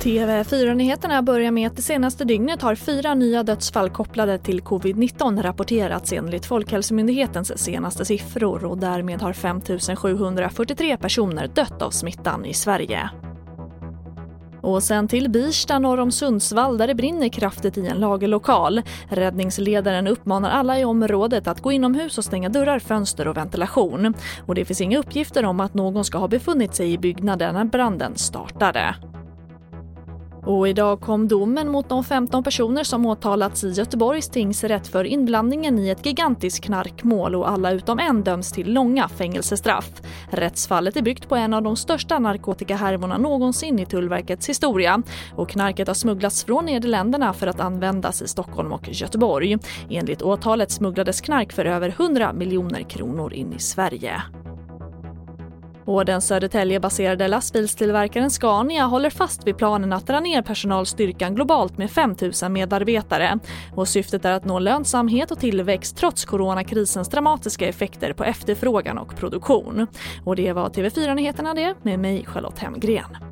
TV4-nyheterna börjar med att det senaste dygnet har fyra nya dödsfall kopplade till covid-19 rapporterats enligt Folkhälsomyndighetens senaste siffror och därmed har 5 743 personer dött av smittan i Sverige. Och sen till Birsta norr om Sundsvall där det brinner kraftigt i en lagerlokal. Räddningsledaren uppmanar alla i området att gå inomhus och stänga dörrar, fönster och ventilation. Och det finns inga uppgifter om att någon ska ha befunnit sig i byggnaden när branden startade. Och idag kom domen mot de 15 personer som åtalats i Göteborgs tingsrätt för inblandningen i ett gigantiskt knarkmål och alla utom en döms till långa fängelsestraff. Rättsfallet är byggt på en av de största narkotikahärvorna någonsin i Tullverkets historia och knarket har smugglats från Nederländerna för att användas i Stockholm och Göteborg. Enligt åtalet smugglades knark för över 100 miljoner kronor in i Sverige. Och den Södertäljebaserade lastbilstillverkaren Scania håller fast vid planen att dra ner personalstyrkan globalt med 5 000 medarbetare. Och syftet är att nå lönsamhet och tillväxt trots coronakrisens dramatiska effekter på efterfrågan och produktion. Och det var TV4 Nyheterna det med mig Charlotte Hemgren.